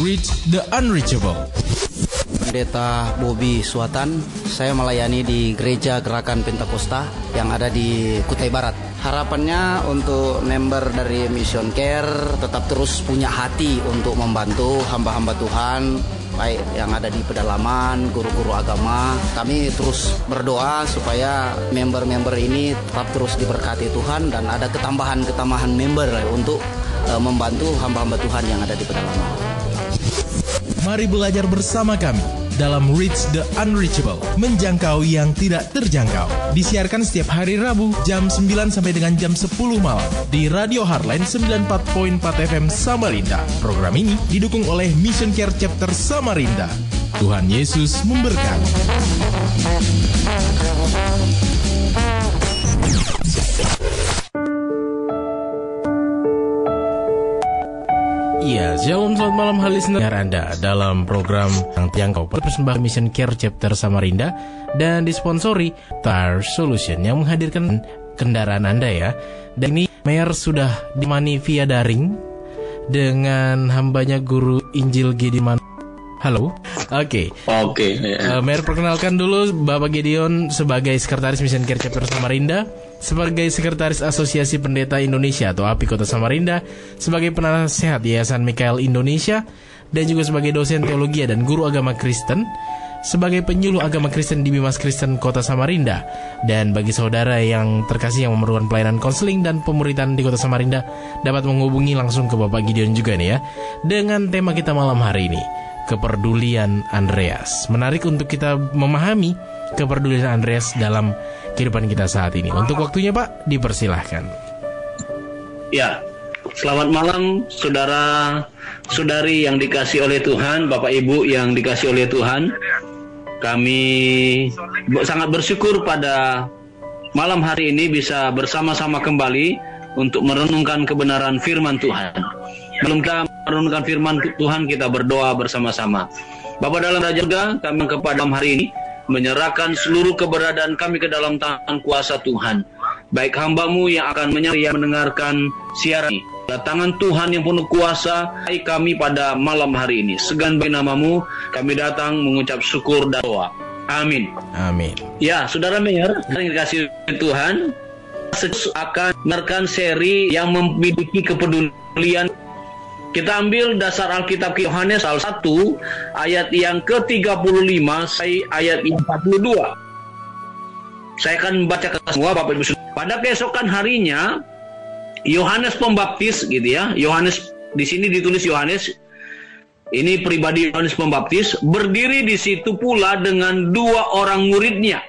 Reach the Unreachable. Pendeta Bobi Suatan, saya melayani di Gereja Gerakan Pentakosta yang ada di Kutai Barat. Harapannya untuk member dari Mission Care tetap terus punya hati untuk membantu hamba-hamba Tuhan baik yang ada di pedalaman, guru-guru agama. Kami terus berdoa supaya member-member ini tetap terus diberkati Tuhan dan ada ketambahan-ketambahan member untuk uh, membantu hamba-hamba Tuhan yang ada di pedalaman. Mari belajar bersama kami dalam Reach the Unreachable, menjangkau yang tidak terjangkau. Disiarkan setiap hari Rabu jam 9 sampai dengan jam 10 malam di Radio Hardline 94.4 FM Samarinda. Program ini didukung oleh Mission Care Chapter Samarinda. Tuhan Yesus memberkati. Iya, shalom selamat malam hal listener Anda dalam program yang tiangkau persembahan Mission Care Chapter Samarinda dan disponsori Tire Solution yang menghadirkan kendaraan Anda ya. Dan ini Mayor sudah dimani via daring dengan hambanya guru Injil Gediman. Halo, oke. Okay. Oke. Okay, ya. uh, Mayor perkenalkan dulu Bapak Gideon sebagai Sekretaris Mission Care Chapter Samarinda sebagai Sekretaris Asosiasi Pendeta Indonesia atau API Kota Samarinda, sebagai penasehat Yayasan Mikael Indonesia, dan juga sebagai dosen teologi dan guru agama Kristen, sebagai penyuluh agama Kristen di Bimas Kristen Kota Samarinda. Dan bagi saudara yang terkasih yang memerlukan pelayanan konseling dan pemuritan di Kota Samarinda, dapat menghubungi langsung ke Bapak Gideon juga nih ya, dengan tema kita malam hari ini, kepedulian Andreas. Menarik untuk kita memahami kepedulian Andreas dalam kehidupan kita saat ini. Untuk waktunya Pak, dipersilahkan. Ya, selamat malam saudara saudari yang dikasih oleh Tuhan, Bapak Ibu yang dikasih oleh Tuhan. Kami sangat bersyukur pada malam hari ini bisa bersama-sama kembali untuk merenungkan kebenaran firman Tuhan. Belum kita merenungkan firman Tuhan, kita berdoa bersama-sama. Bapak dalam Raja kami kepada malam hari ini menyerahkan seluruh keberadaan kami ke dalam tangan kuasa Tuhan. Baik hambamu yang akan menyeri mendengarkan siaran ini. Datangan Tuhan yang penuh kuasa, baik kami pada malam hari ini. Segan bagi namamu, kami datang mengucap syukur dan doa. Amin. Amin. Ya, saudara Mayor, yang dikasih Tuhan, akan menerkan seri yang memiliki kepedulian kita ambil dasar Alkitab Yohanes salah 1 ayat yang ke-35 saya ayat yang 42. Saya akan membaca ke semua Bapak Ibu Pada keesokan harinya Yohanes Pembaptis gitu ya. Yohanes di sini ditulis Yohanes ini pribadi Yohanes Pembaptis berdiri di situ pula dengan dua orang muridnya.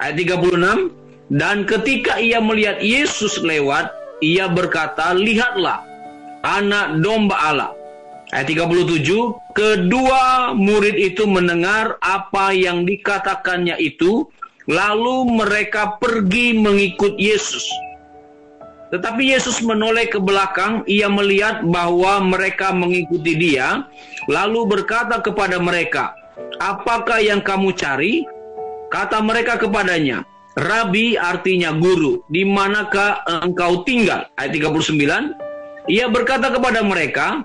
Ayat 36 dan ketika ia melihat Yesus lewat ia berkata lihatlah anak domba Allah. Ayat 37, kedua murid itu mendengar apa yang dikatakannya itu, lalu mereka pergi mengikut Yesus. Tetapi Yesus menoleh ke belakang, ia melihat bahwa mereka mengikuti dia, lalu berkata kepada mereka, "Apakah yang kamu cari?" Kata mereka kepadanya, "Rabi artinya guru, di manakah engkau tinggal?" Ayat 39, ia berkata kepada mereka,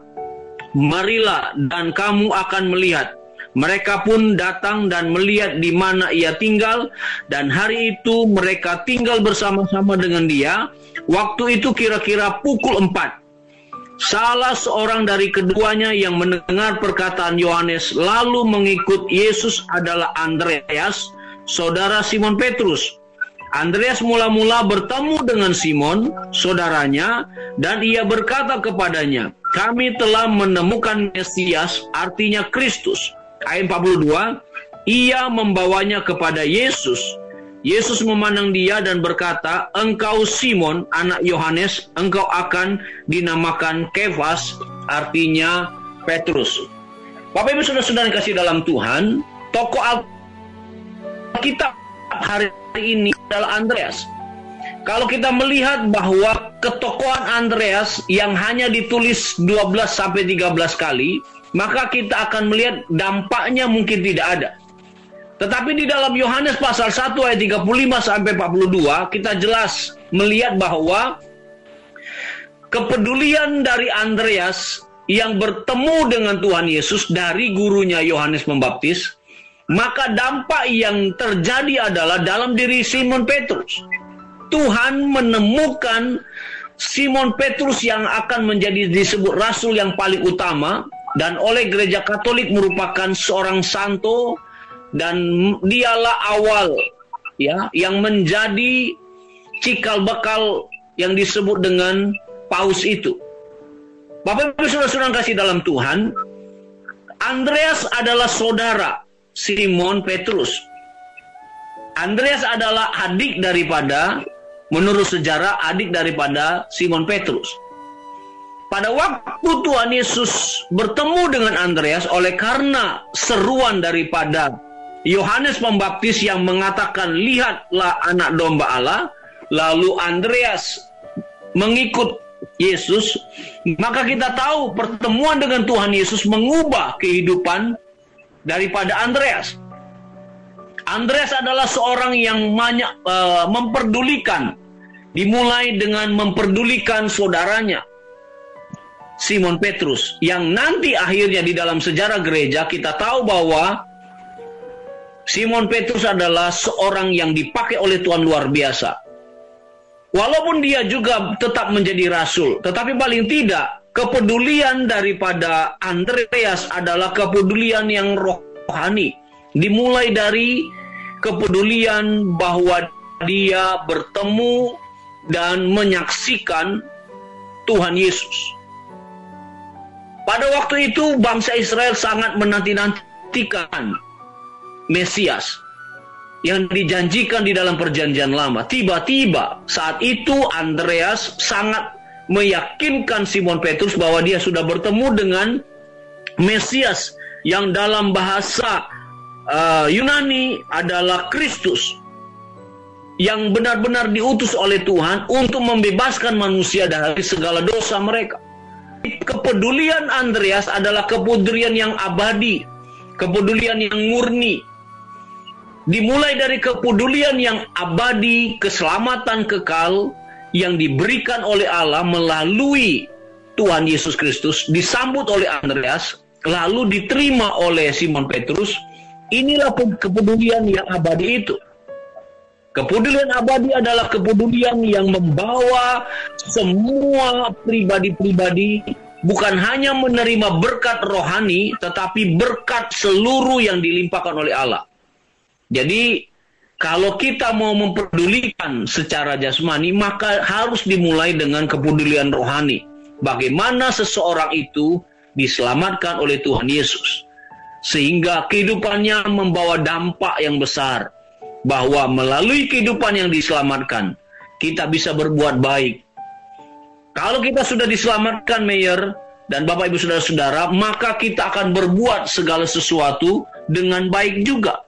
"Marilah dan kamu akan melihat." Mereka pun datang dan melihat di mana ia tinggal dan hari itu mereka tinggal bersama-sama dengan dia. Waktu itu kira-kira pukul 4. Salah seorang dari keduanya yang mendengar perkataan Yohanes lalu mengikut Yesus adalah Andreas, saudara Simon Petrus. Andreas mula-mula bertemu dengan Simon, saudaranya, dan ia berkata kepadanya, kami telah menemukan Mesias, artinya Kristus. Ayat 42, ia membawanya kepada Yesus. Yesus memandang dia dan berkata, engkau Simon, anak Yohanes, engkau akan dinamakan Kefas, artinya Petrus. Bapak Ibu Saudara-saudara kasih dalam Tuhan, tokoh Alkitab hari ini adalah Andreas. Kalau kita melihat bahwa ketokohan Andreas yang hanya ditulis 12 sampai 13 kali, maka kita akan melihat dampaknya mungkin tidak ada. Tetapi di dalam Yohanes pasal 1 ayat 35 sampai 42 kita jelas melihat bahwa kepedulian dari Andreas yang bertemu dengan Tuhan Yesus dari gurunya Yohanes Pembaptis, maka dampak yang terjadi adalah dalam diri Simon Petrus. Tuhan menemukan Simon Petrus yang akan menjadi disebut rasul yang paling utama dan oleh gereja Katolik merupakan seorang santo dan dialah awal ya yang menjadi cikal bakal yang disebut dengan paus itu. Bapak Ibu Saudara-saudara kasih dalam Tuhan, Andreas adalah saudara Simon Petrus. Andreas adalah adik daripada menurut sejarah adik daripada Simon Petrus. Pada waktu Tuhan Yesus bertemu dengan Andreas oleh karena seruan daripada Yohanes Pembaptis yang mengatakan lihatlah anak domba Allah, lalu Andreas mengikut Yesus, maka kita tahu pertemuan dengan Tuhan Yesus mengubah kehidupan daripada Andreas. Andreas adalah seorang yang banyak uh, memperdulikan, dimulai dengan memperdulikan saudaranya, Simon Petrus, yang nanti akhirnya di dalam sejarah gereja kita tahu bahwa Simon Petrus adalah seorang yang dipakai oleh Tuhan luar biasa. Walaupun dia juga tetap menjadi rasul, tetapi paling tidak kepedulian daripada Andreas adalah kepedulian yang rohani. Dimulai dari kepedulian bahwa dia bertemu dan menyaksikan Tuhan Yesus. Pada waktu itu bangsa Israel sangat menanti-nantikan Mesias yang dijanjikan di dalam perjanjian lama. Tiba-tiba saat itu Andreas sangat meyakinkan Simon Petrus bahwa dia sudah bertemu dengan Mesias yang dalam bahasa uh, Yunani adalah Kristus yang benar-benar diutus oleh Tuhan untuk membebaskan manusia dari segala dosa mereka. Kepedulian Andreas adalah kepedulian yang abadi, kepedulian yang murni. Dimulai dari kepedulian yang abadi, keselamatan kekal yang diberikan oleh Allah melalui Tuhan Yesus Kristus, disambut oleh Andreas, lalu diterima oleh Simon Petrus. Inilah kepedulian yang abadi itu. Kepedulian abadi adalah kepedulian yang membawa semua pribadi-pribadi bukan hanya menerima berkat rohani, tetapi berkat seluruh yang dilimpahkan oleh Allah. Jadi, kalau kita mau memperdulikan secara jasmani, maka harus dimulai dengan kepedulian rohani. Bagaimana seseorang itu diselamatkan oleh Tuhan Yesus, sehingga kehidupannya membawa dampak yang besar bahwa melalui kehidupan yang diselamatkan, kita bisa berbuat baik. Kalau kita sudah diselamatkan, Mayor dan Bapak Ibu Saudara-saudara, maka kita akan berbuat segala sesuatu dengan baik juga.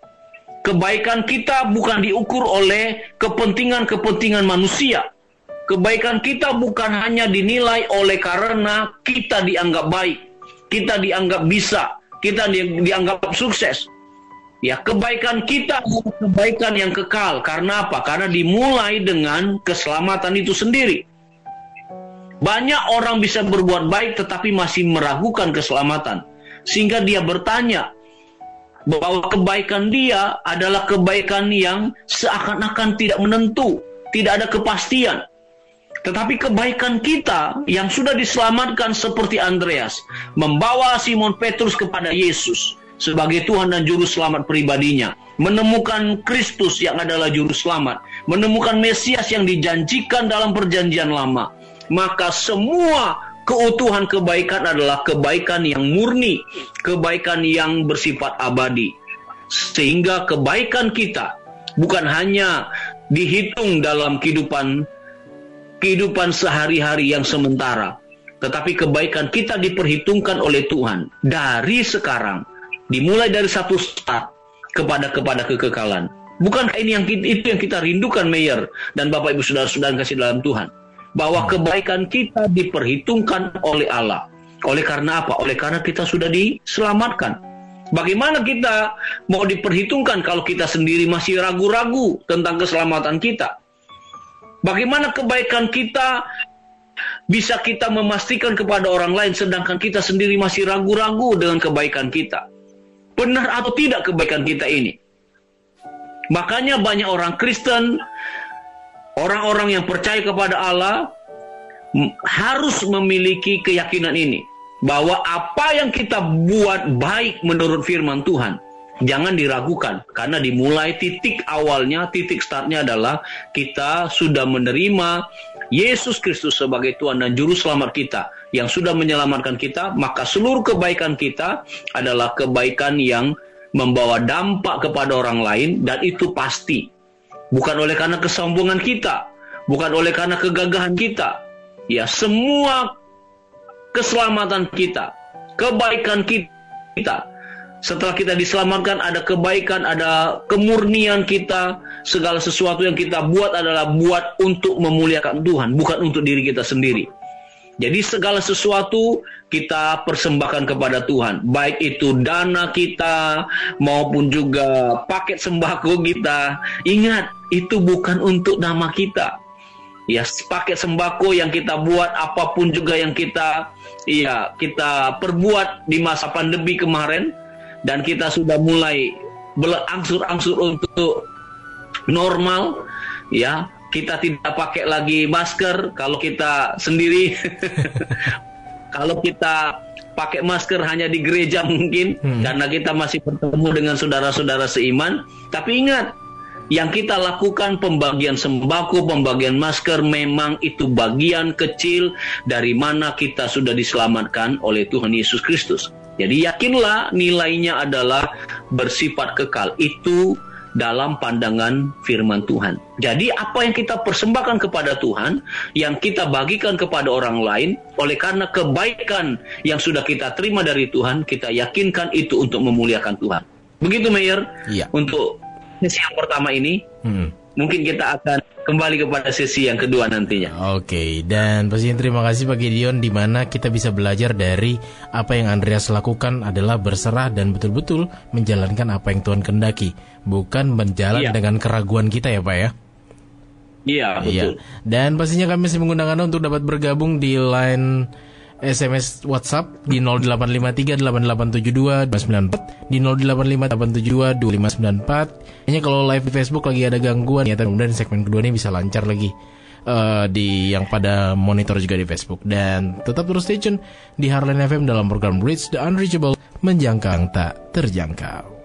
Kebaikan kita bukan diukur oleh kepentingan-kepentingan manusia. Kebaikan kita bukan hanya dinilai oleh karena kita dianggap baik, kita dianggap bisa, kita dianggap sukses, Ya, kebaikan kita adalah kebaikan yang kekal. Karena apa? Karena dimulai dengan keselamatan itu sendiri. Banyak orang bisa berbuat baik tetapi masih meragukan keselamatan. Sehingga dia bertanya bahwa kebaikan dia adalah kebaikan yang seakan-akan tidak menentu, tidak ada kepastian. Tetapi kebaikan kita yang sudah diselamatkan seperti Andreas, membawa Simon Petrus kepada Yesus, sebagai Tuhan dan Juru Selamat pribadinya, menemukan Kristus yang adalah Juru Selamat, menemukan Mesias yang dijanjikan dalam Perjanjian Lama, maka semua keutuhan kebaikan adalah kebaikan yang murni, kebaikan yang bersifat abadi, sehingga kebaikan kita bukan hanya dihitung dalam kehidupan kehidupan sehari-hari yang sementara, tetapi kebaikan kita diperhitungkan oleh Tuhan dari sekarang dimulai dari satu start kepada kepada kekekalan. Bukan ini yang itu yang kita rindukan Mayor dan Bapak Ibu Saudara-saudara kasih dalam Tuhan. Bahwa kebaikan kita diperhitungkan oleh Allah. Oleh karena apa? Oleh karena kita sudah diselamatkan. Bagaimana kita mau diperhitungkan kalau kita sendiri masih ragu-ragu tentang keselamatan kita? Bagaimana kebaikan kita bisa kita memastikan kepada orang lain sedangkan kita sendiri masih ragu-ragu dengan kebaikan kita. Benar atau tidak kebaikan kita ini? Makanya banyak orang Kristen, orang-orang yang percaya kepada Allah harus memiliki keyakinan ini bahwa apa yang kita buat baik menurut firman Tuhan jangan diragukan. Karena dimulai titik awalnya titik startnya adalah kita sudah menerima Yesus Kristus sebagai Tuhan dan Juru Selamat kita yang sudah menyelamatkan kita maka seluruh kebaikan kita adalah kebaikan yang membawa dampak kepada orang lain dan itu pasti bukan oleh karena kesombongan kita bukan oleh karena kegagahan kita. Ya semua keselamatan kita kebaikan kita. Setelah kita diselamatkan ada kebaikan, ada kemurnian kita, segala sesuatu yang kita buat adalah buat untuk memuliakan Tuhan, bukan untuk diri kita sendiri. Jadi segala sesuatu kita persembahkan kepada Tuhan, baik itu dana kita maupun juga paket sembako kita. Ingat, itu bukan untuk nama kita. Ya, paket sembako yang kita buat apa pun juga yang kita ya kita perbuat di masa pandemi kemarin dan kita sudah mulai berangsur-angsur untuk normal ya kita tidak pakai lagi masker kalau kita sendiri kalau kita pakai masker hanya di gereja mungkin hmm. karena kita masih bertemu dengan saudara-saudara seiman tapi ingat yang kita lakukan pembagian sembako, pembagian masker memang itu bagian kecil dari mana kita sudah diselamatkan oleh Tuhan Yesus Kristus. Jadi yakinlah nilainya adalah bersifat kekal. Itu dalam pandangan firman Tuhan. Jadi apa yang kita persembahkan kepada Tuhan, yang kita bagikan kepada orang lain, oleh karena kebaikan yang sudah kita terima dari Tuhan, kita yakinkan itu untuk memuliakan Tuhan. Begitu Mayor, iya. untuk sesi yang pertama ini. Hmm mungkin kita akan kembali kepada sesi yang kedua nantinya. Oke, dan pastinya terima kasih Pak Gideon di mana kita bisa belajar dari apa yang Andreas lakukan adalah berserah dan betul-betul menjalankan apa yang Tuhan kendaki, bukan menjalan iya. dengan keraguan kita ya Pak ya. Iya, betul. Iya. Dan pastinya kami masih mengundang Anda untuk dapat bergabung di line SMS WhatsApp di 08538872 di 0858722594. Hanya kalau live di Facebook lagi ada gangguan ya, kemudian segmen kedua ini bisa lancar lagi uh, di yang pada monitor juga di Facebook dan tetap terus stay tune di Harlan FM dalam program Bridge the Unreachable menjangkau tak terjangkau.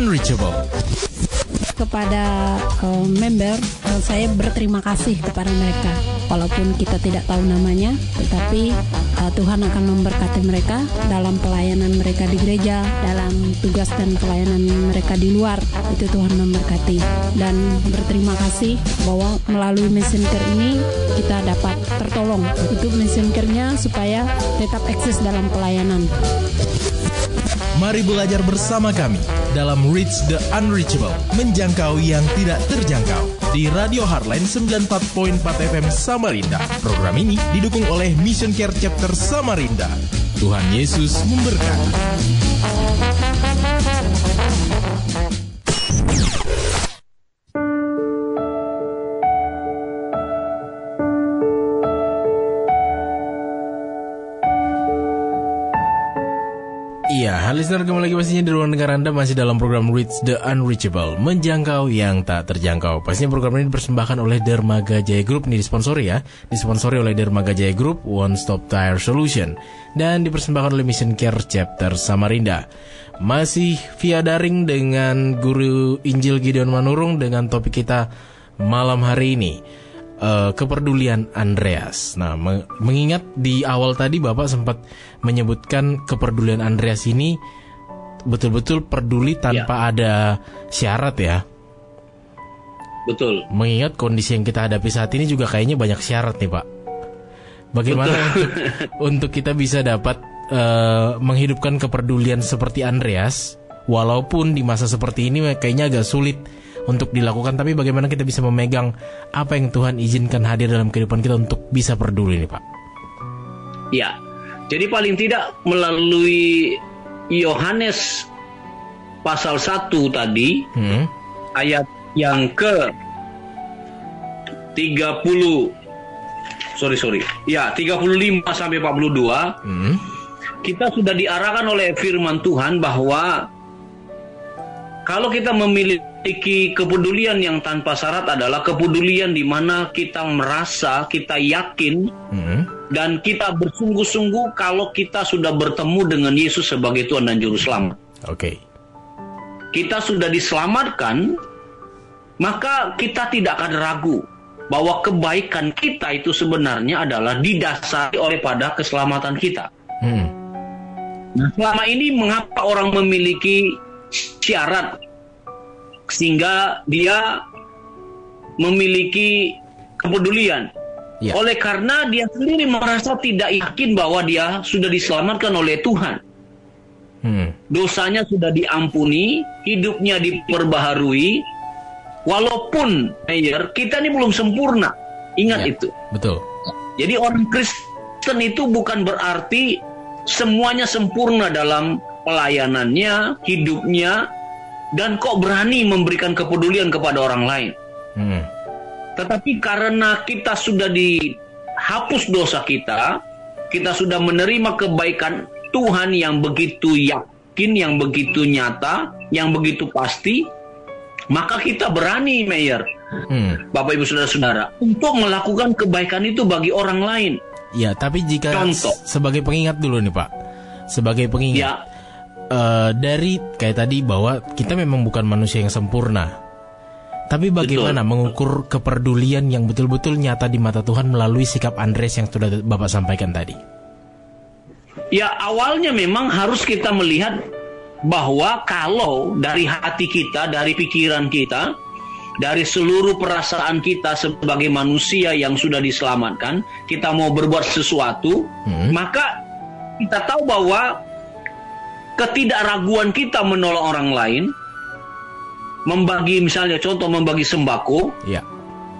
Unreachable. kepada uh, member uh, saya berterima kasih kepada mereka. Walaupun kita tidak tahu namanya tetapi uh, Tuhan akan memberkati mereka dalam pelayanan mereka di gereja dalam tugas dan pelayanan mereka di luar. Itu Tuhan memberkati. Dan berterima kasih bahwa melalui messenger ini kita dapat tertolong itu messengernya supaya tetap eksis dalam pelayanan. Mari belajar bersama kami dalam Reach the Unreachable, menjangkau yang tidak terjangkau di Radio Hardline 94.4 FM Samarinda. Program ini didukung oleh Mission Care Chapter Samarinda. Tuhan Yesus memberkati. Iya, listener kembali lagi pastinya di ruang dengar Anda masih dalam program Reach the Unreachable, menjangkau yang tak terjangkau. Pastinya program ini dipersembahkan oleh Dermaga Jaya Group, ini disponsori ya, disponsori oleh Dermaga Jaya Group, One Stop Tire Solution, dan dipersembahkan oleh Mission Care Chapter Samarinda. Masih via daring dengan Guru Injil Gideon Manurung dengan topik kita malam hari ini uh, kepedulian Andreas. Nah, me mengingat di awal tadi Bapak sempat menyebutkan kepedulian Andreas ini betul-betul peduli tanpa ya. ada syarat ya. Betul. Mengingat kondisi yang kita hadapi saat ini juga kayaknya banyak syarat nih, Pak. Bagaimana untuk, untuk kita bisa dapat uh, menghidupkan kepedulian seperti Andreas walaupun di masa seperti ini kayaknya agak sulit untuk dilakukan. Tapi bagaimana kita bisa memegang apa yang Tuhan izinkan hadir dalam kehidupan kita untuk bisa peduli nih Pak? Ya. Jadi paling tidak melalui Yohanes pasal 1 tadi hmm. ayat yang ke 30 sorry sorry. Ya 35 sampai 42 hmm. kita sudah diarahkan oleh firman Tuhan bahwa kalau kita memiliki kepedulian yang tanpa syarat adalah kepedulian di mana kita merasa, kita yakin, hmm. dan kita bersungguh-sungguh kalau kita sudah bertemu dengan Yesus sebagai Tuhan dan Juru Selamat. Oke. Okay. Kita sudah diselamatkan, maka kita tidak akan ragu bahwa kebaikan kita itu sebenarnya adalah didasari oleh pada keselamatan kita. Hmm. Nah, selama ini mengapa orang memiliki syarat sehingga dia memiliki kepedulian. Ya. Oleh karena dia sendiri merasa tidak yakin bahwa dia sudah diselamatkan oleh Tuhan. Hmm. Dosanya sudah diampuni, hidupnya diperbaharui. Walaupun, Mayor, kita ini belum sempurna. Ingat ya. itu. Betul. Jadi orang Kristen itu bukan berarti semuanya sempurna dalam pelayanannya, hidupnya, dan kok berani memberikan kepedulian kepada orang lain. Hmm. Tetapi karena kita sudah dihapus dosa kita, kita sudah menerima kebaikan Tuhan yang begitu yakin, yang begitu nyata, yang begitu pasti, maka kita berani, Mayor, hmm. Bapak Ibu Saudara-saudara, untuk melakukan kebaikan itu bagi orang lain. Ya, tapi jika Contoh. sebagai pengingat dulu nih Pak, sebagai pengingat. Ya uh, dari kayak tadi bahwa kita memang bukan manusia yang sempurna. Tapi bagaimana betul. mengukur kepedulian yang betul-betul nyata di mata Tuhan melalui sikap Andres yang sudah Bapak sampaikan tadi? Ya awalnya memang harus kita melihat bahwa kalau dari hati kita, dari pikiran kita, dari seluruh perasaan kita sebagai manusia yang sudah diselamatkan, kita mau berbuat sesuatu, hmm. maka kita tahu bahwa ketidakraguan kita menolong orang lain, membagi misalnya contoh membagi sembako, ya.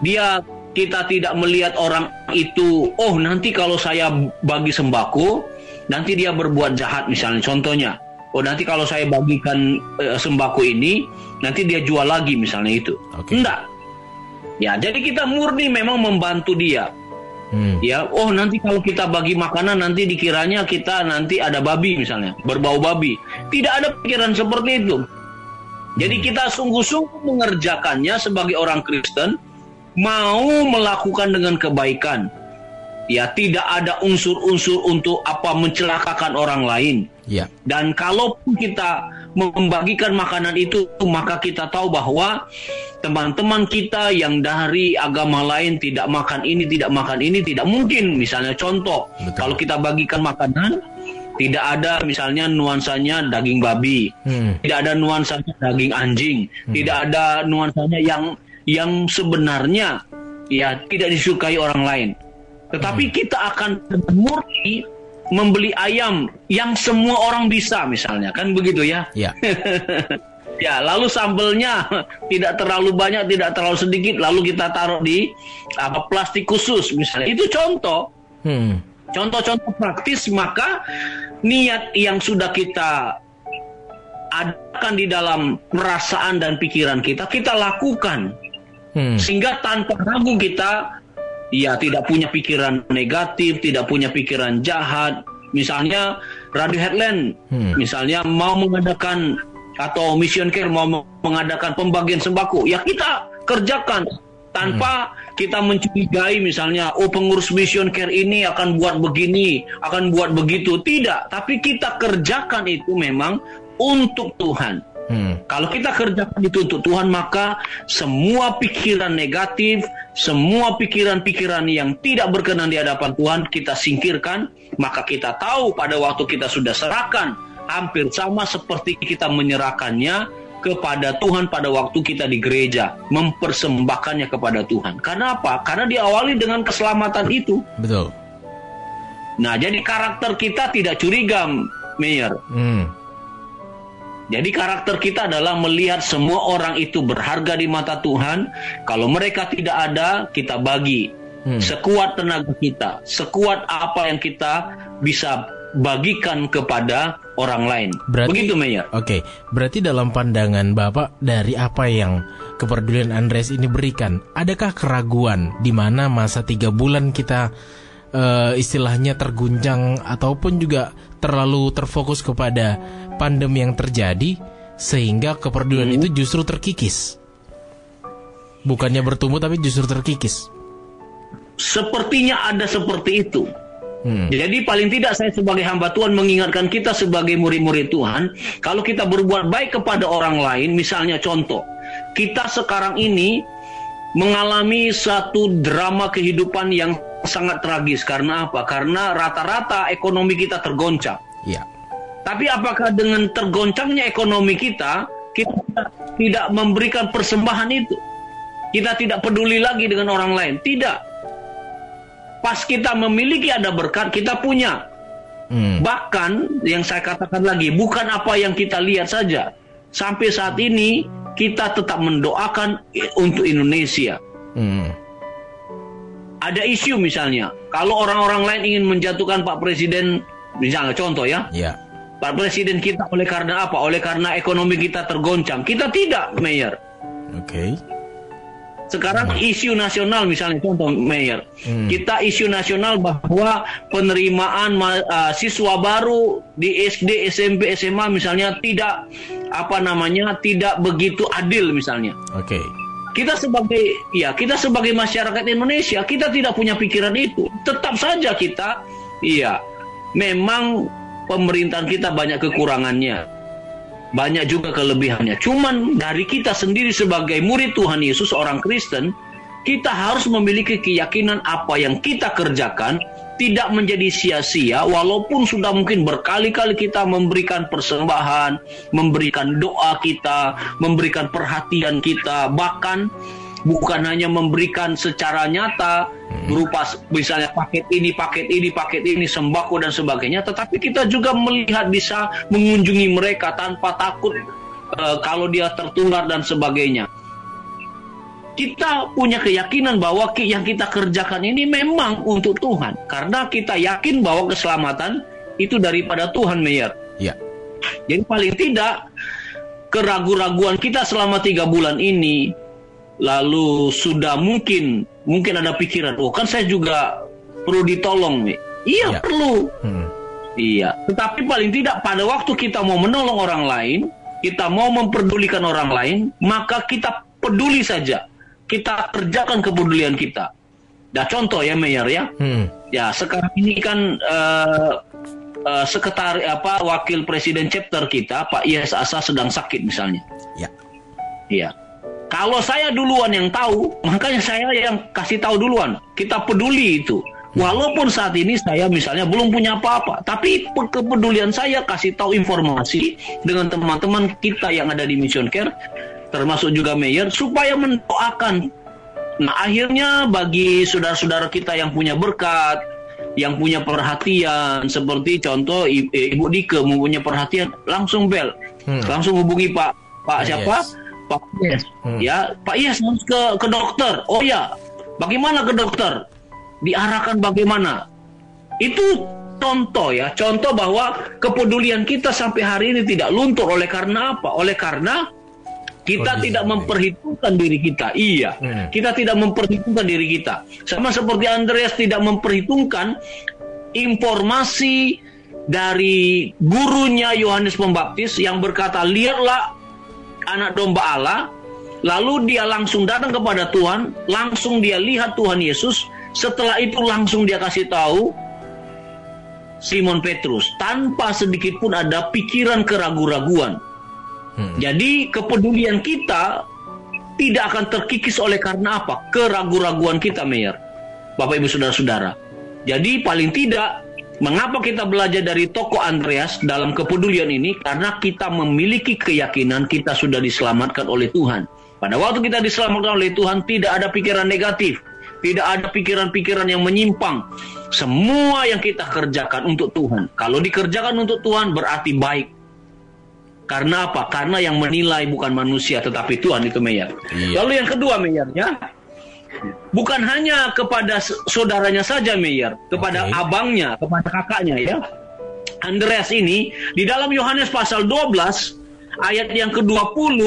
dia kita tidak melihat orang itu, oh nanti kalau saya bagi sembako, nanti dia berbuat jahat misalnya contohnya. Oh nanti kalau saya bagikan e, sembako ini, nanti dia jual lagi misalnya itu. Okay. Enggak. Ya, jadi kita murni memang membantu dia. Hmm. Ya, oh nanti kalau kita bagi makanan nanti dikiranya kita nanti ada babi misalnya, berbau babi. Tidak ada pikiran seperti itu. Jadi hmm. kita sungguh-sungguh mengerjakannya sebagai orang Kristen, mau melakukan dengan kebaikan. Ya, tidak ada unsur-unsur untuk apa mencelakakan orang lain. Ya. Dan kalaupun kita membagikan makanan itu maka kita tahu bahwa teman-teman kita yang dari agama lain tidak makan ini tidak makan ini tidak mungkin. Misalnya contoh Betul. kalau kita bagikan makanan tidak ada misalnya nuansanya daging babi. Hmm. tidak ada nuansanya daging anjing. Tidak ada nuansanya yang yang sebenarnya ya tidak disukai orang lain. Tetapi kita akan murni membeli ayam yang semua orang bisa misalnya kan begitu ya Ya. Ya, lalu sambelnya tidak terlalu banyak, tidak terlalu sedikit, lalu kita taruh di apa plastik khusus misalnya. Itu contoh, Hmm. contoh-contoh praktis maka niat yang sudah kita adakan di dalam perasaan dan pikiran kita, kita lakukan Hmm. sehingga tanpa ragu kita ya tidak punya pikiran negatif, tidak punya pikiran jahat. Misalnya Radio Headland, Hmm. misalnya mau mengadakan atau Mission Care mau mengadakan pembagian sembako, ya kita kerjakan tanpa kita mencurigai misalnya oh pengurus Mission Care ini akan buat begini, akan buat begitu. Tidak, tapi kita kerjakan itu memang untuk Tuhan. Hmm. Kalau kita kerjakan itu untuk Tuhan, maka semua pikiran negatif, semua pikiran-pikiran yang tidak berkenan di hadapan Tuhan kita singkirkan, maka kita tahu pada waktu kita sudah serahkan, hampir sama seperti kita menyerahkannya kepada Tuhan pada waktu kita di gereja, mempersembahkannya kepada Tuhan. Karena apa? Karena diawali dengan keselamatan itu. Betul. Nah, jadi karakter kita tidak curiga, Mayor. Hmm. Jadi karakter kita adalah melihat semua orang itu berharga di mata Tuhan. Kalau mereka tidak ada, kita bagi. Hmm. Sekuat tenaga kita, sekuat apa yang kita bisa bagikan kepada orang lain. Berarti- Begitu, Meyer. Oke, berarti dalam pandangan Bapak dari apa yang kepedulian Andres ini berikan, adakah keraguan di mana masa tiga bulan kita eh, istilahnya terguncang ataupun juga terlalu terfokus kepada pandemi yang terjadi sehingga kepedulian itu justru terkikis? Bukannya bertumbuh tapi justru terkikis. Sepertinya ada seperti itu. Hmm. Jadi paling tidak saya sebagai hamba Tuhan mengingatkan kita sebagai murid-murid Tuhan, kalau kita berbuat baik kepada orang lain, misalnya contoh, kita sekarang ini mengalami satu drama kehidupan yang sangat tragis karena apa? Karena rata-rata ekonomi kita tergoncang. Ya. Tapi apakah dengan tergoncangnya ekonomi kita, kita tidak memberikan persembahan itu? Kita tidak peduli lagi dengan orang lain? Tidak. Pas kita memiliki ada berkat, kita punya. Hmm. Bahkan yang saya katakan lagi, bukan apa yang kita lihat saja. Sampai saat ini kita tetap mendoakan untuk Indonesia. Hmm. Ada isu misalnya, kalau orang-orang lain ingin menjatuhkan Pak Presiden, misalnya contoh ya, Ya. Pak Presiden kita oleh karena apa? Oleh karena ekonomi kita tergoncang. Kita tidak, Mayor. Oke. Sekarang isu nasional misalnya contoh Mayor. Hmm. Kita isu nasional bahwa penerimaan ma- uh, siswa baru di SD, SMP, SMA misalnya tidak apa namanya tidak begitu adil misalnya. Oke. Kita sebagai ya kita sebagai masyarakat Indonesia kita tidak punya pikiran itu. Tetap saja kita iya memang pemerintahan kita banyak kekurangannya. Banyak juga kelebihannya. Cuman dari kita sendiri sebagai murid Tuhan Yesus orang Kristen, kita harus memiliki keyakinan apa yang kita kerjakan tidak menjadi sia-sia walaupun sudah mungkin berkali-kali kita memberikan persembahan, memberikan doa kita, memberikan perhatian kita, bahkan bukan hanya memberikan secara nyata berupa s- misalnya paket ini, paket ini, paket ini, sembako dan sebagainya, tetapi kita juga melihat bisa mengunjungi mereka tanpa takut eh, kalau dia tertular dan sebagainya. Kita punya keyakinan bahwa yang kita kerjakan ini memang untuk Tuhan, karena kita yakin bahwa keselamatan itu daripada Tuhan, Mayor. Ya. Jadi paling tidak keraguan-raguan kita selama tiga bulan ini lalu sudah mungkin mungkin ada pikiran, oh kan saya juga perlu ditolong, nih. Iya Ya. perlu, Hmm. iya. Tetapi paling tidak pada waktu kita mau menolong orang lain, kita mau memperdulikan orang lain, maka kita peduli saja, kita kerjakan kepedulian kita. Nah contoh ya Mayor ya, Hmm. Ya, sekarang ini kan eh, uh, sekretari apa wakil presiden chapter kita Pak Yes Asa sedang sakit misalnya. Ya. Iya. Kalau saya duluan yang tahu, makanya saya yang kasih tahu duluan. Kita peduli itu. Walaupun saat ini saya misalnya belum punya apa-apa, tapi kepedulian saya kasih tahu informasi dengan teman-teman kita yang ada di Mission Care, termasuk juga Mayor, supaya mendoakan. Nah akhirnya bagi saudara-saudara kita yang punya berkat, yang punya perhatian, seperti contoh Ibu Dike mempunyai perhatian, langsung bel, hmm. langsung hubungi Pak Pak siapa? Yes. Pak Yes. Hmm. Ya, Pak Yes harus ke ke dokter. Oh ya, bagaimana ke dokter? Diarahkan bagaimana? Itu contoh ya, contoh bahwa kepedulian kita sampai hari ini tidak luntur oleh karena apa? Oleh karena kita oh, tidak memperhitungkan diri kita. Iya, hmm. kita tidak memperhitungkan diri kita. Sama seperti Andreas tidak memperhitungkan informasi dari gurunya Yohanes Pembaptis yang berkata, "Lihatlah anak domba Allah, lalu dia langsung datang kepada Tuhan, langsung dia lihat Tuhan Yesus, setelah itu langsung dia kasih tahu Simon Petrus tanpa sedikit pun ada pikiran keraguan-raguan. Hmm. Jadi kepedulian kita tidak akan terkikis oleh karena apa? Keraguan-raguan kita, Mayor. Bapak Ibu Saudara-saudara. Jadi paling tidak Mengapa kita belajar dari toko Andreas dalam kepedulian ini? Karena kita memiliki keyakinan kita sudah diselamatkan oleh Tuhan. Pada waktu kita diselamatkan oleh Tuhan, tidak ada pikiran negatif, tidak ada pikiran-pikiran yang menyimpang. Semua yang kita kerjakan untuk Tuhan. Kalau dikerjakan untuk Tuhan berarti baik. Karena apa? Karena yang menilai bukan manusia tetapi Tuhan itu Meyer. Iya. Lalu yang kedua Meyernya, bukan hanya kepada saudaranya saja Meyer, kepada okay. abangnya, kepada kakaknya ya. Andreas ini di dalam Yohanes pasal 12 ayat yang ke-20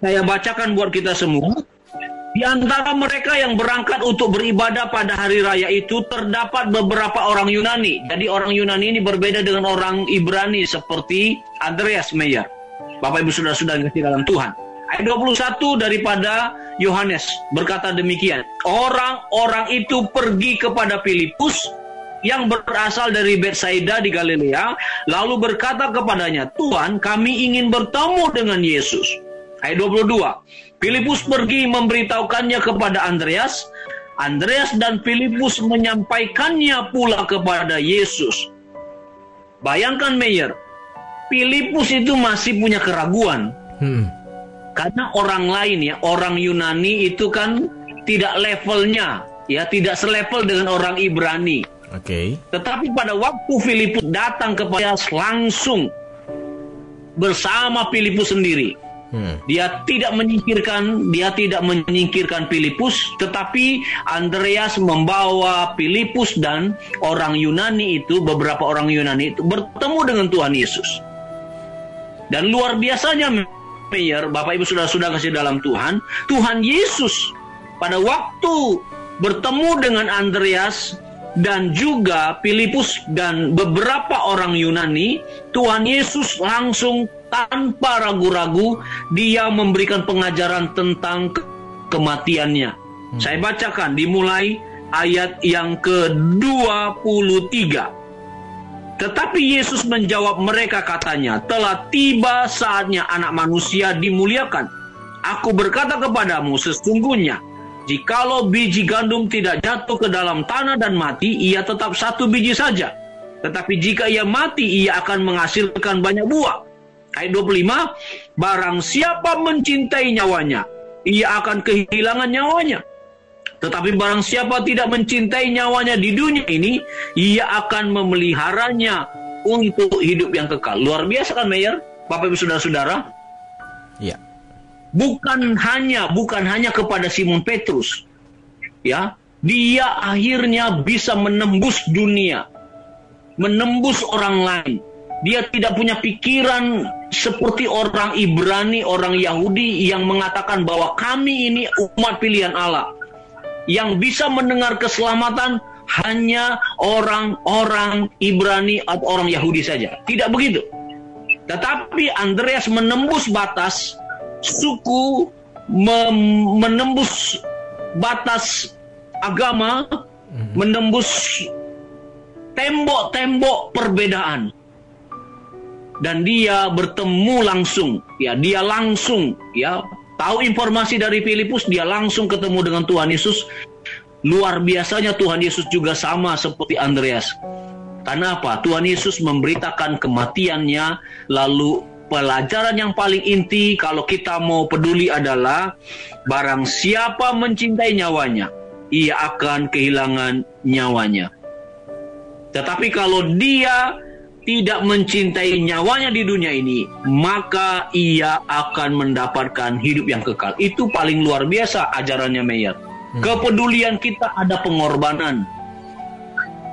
saya bacakan buat kita semua. Di antara mereka yang berangkat untuk beribadah pada hari raya itu terdapat beberapa orang Yunani. Jadi orang Yunani ini berbeda dengan orang Ibrani seperti Andreas Meyer. Bapak Ibu sudah-sudah ngerti dalam Tuhan. Ayat 21 daripada Yohanes berkata demikian. Orang-orang itu pergi kepada Filipus yang berasal dari Bethsaida di Galilea, lalu berkata kepadanya, Tuhan kami ingin bertemu dengan Yesus. Ayat 22, Filipus pergi memberitahukannya kepada Andreas, Andreas dan Filipus menyampaikannya pula kepada Yesus. Bayangkan Mayer, Filipus itu masih punya keraguan. Hmm karena orang lain ya, orang Yunani itu kan tidak levelnya, ya tidak selevel dengan orang Ibrani. Oke. Okay. Tetapi pada waktu Filipus datang kepada langsung bersama Filipus sendiri. Hmm. Dia tidak menyingkirkan, dia tidak menyingkirkan Filipus, tetapi Andreas membawa Filipus dan orang Yunani itu, beberapa orang Yunani itu bertemu dengan Tuhan Yesus. Dan luar biasanya Mayor, Bapak Ibu sudah sudah kasih dalam Tuhan, Tuhan Yesus pada waktu bertemu dengan Andreas dan juga Filipus dan beberapa orang Yunani, Tuhan Yesus langsung tanpa ragu-ragu dia memberikan pengajaran tentang kematiannya. Hmm. Saya bacakan dimulai ayat yang ke-23. Tetapi Yesus menjawab mereka katanya, telah tiba saatnya anak manusia dimuliakan. Aku berkata kepadamu sesungguhnya, jikalau biji gandum tidak jatuh ke dalam tanah dan mati, ia tetap satu biji saja. Tetapi jika ia mati, ia akan menghasilkan banyak buah. Ayat 25, barang siapa mencintai nyawanya, ia akan kehilangan nyawanya. Tetapi barang siapa tidak mencintai nyawanya di dunia ini, ia akan memeliharanya untuk hidup yang kekal. Luar biasa kan, Mayor? Bapak Ibu Saudara-saudara? Iya. Bukan hanya bukan hanya kepada Simon Petrus. Ya, dia akhirnya bisa menembus dunia. Menembus orang lain. Dia tidak punya pikiran seperti orang Ibrani, orang Yahudi yang mengatakan bahwa kami ini umat pilihan Allah yang bisa mendengar keselamatan hanya orang-orang Ibrani atau orang Yahudi saja. Tidak begitu. Tetapi Andreas menembus batas suku, menembus batas agama, mhm. menembus tembok-tembok perbedaan. Dan dia bertemu langsung, ya dia langsung, ya tahu informasi dari Filipus, dia langsung ketemu dengan Tuhan Yesus. Luar biasanya Tuhan Yesus juga sama seperti Andreas. Karena apa? Tuhan Yesus memberitakan kematiannya, lalu pelajaran yang paling inti kalau kita mau peduli adalah barang siapa mencintai nyawanya, ia akan kehilangan nyawanya. Tetapi kalau dia tidak mencintai nyawanya di dunia ini, maka ia akan mendapatkan hidup yang kekal. Itu paling luar biasa ajarannya Meyer. Hmm. Kepedulian kita ada pengorbanan.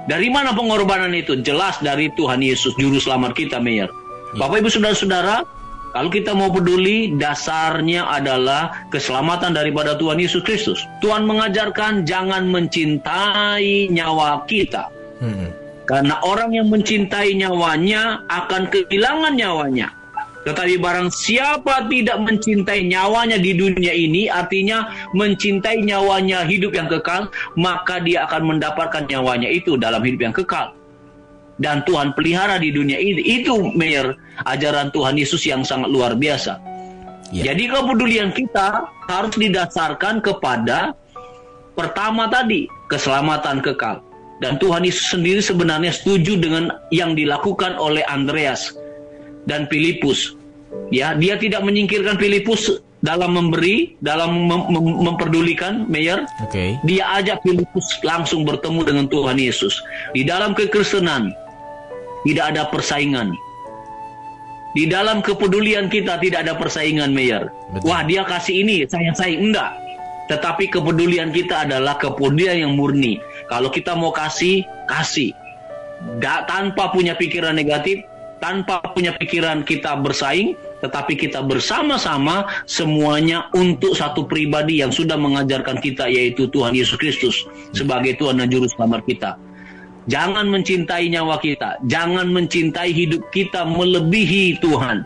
Dari mana pengorbanan itu? Jelas dari Tuhan Yesus, Juru Selamat kita Meyer. Ya. Bapak Ibu Saudara-saudara, kalau kita mau peduli, dasarnya adalah keselamatan daripada Tuhan Yesus Kristus. Tuhan mengajarkan jangan mencintai nyawa kita. Hmm. Karena orang yang mencintai nyawanya akan kehilangan nyawanya. Tetapi barang siapa tidak mencintai nyawanya di dunia ini, artinya mencintai nyawanya hidup yang kekal, maka dia akan mendapatkan nyawanya itu dalam hidup yang kekal. Dan Tuhan pelihara di dunia ini. Itu, Mayor, ajaran Tuhan Yesus yang sangat luar biasa. Yeah. Jadi kepedulian kita harus didasarkan kepada pertama tadi, keselamatan kekal. Dan Tuhan Yesus sendiri sebenarnya setuju dengan yang dilakukan oleh Andreas dan Filipus. Ya, dia tidak menyingkirkan Filipus dalam memberi, dalam mem mem memperdulikan, Mayor. Okay. Dia ajak Filipus langsung bertemu dengan Tuhan Yesus. Di dalam kekristenan tidak ada persaingan. Di dalam kepedulian kita tidak ada persaingan, Mayor. Wah, dia kasih ini, saya saya enggak. Tetapi kepedulian kita adalah kepedulian yang murni. Kalau kita mau kasih, kasih. Da, tanpa punya pikiran negatif, tanpa punya pikiran kita bersaing, tetapi kita bersama-sama semuanya untuk satu pribadi yang sudah mengajarkan kita yaitu Tuhan Yesus Kristus sebagai Tuhan dan Juru Selamat kita. Jangan mencintai nyawa kita, jangan mencintai hidup kita melebihi Tuhan.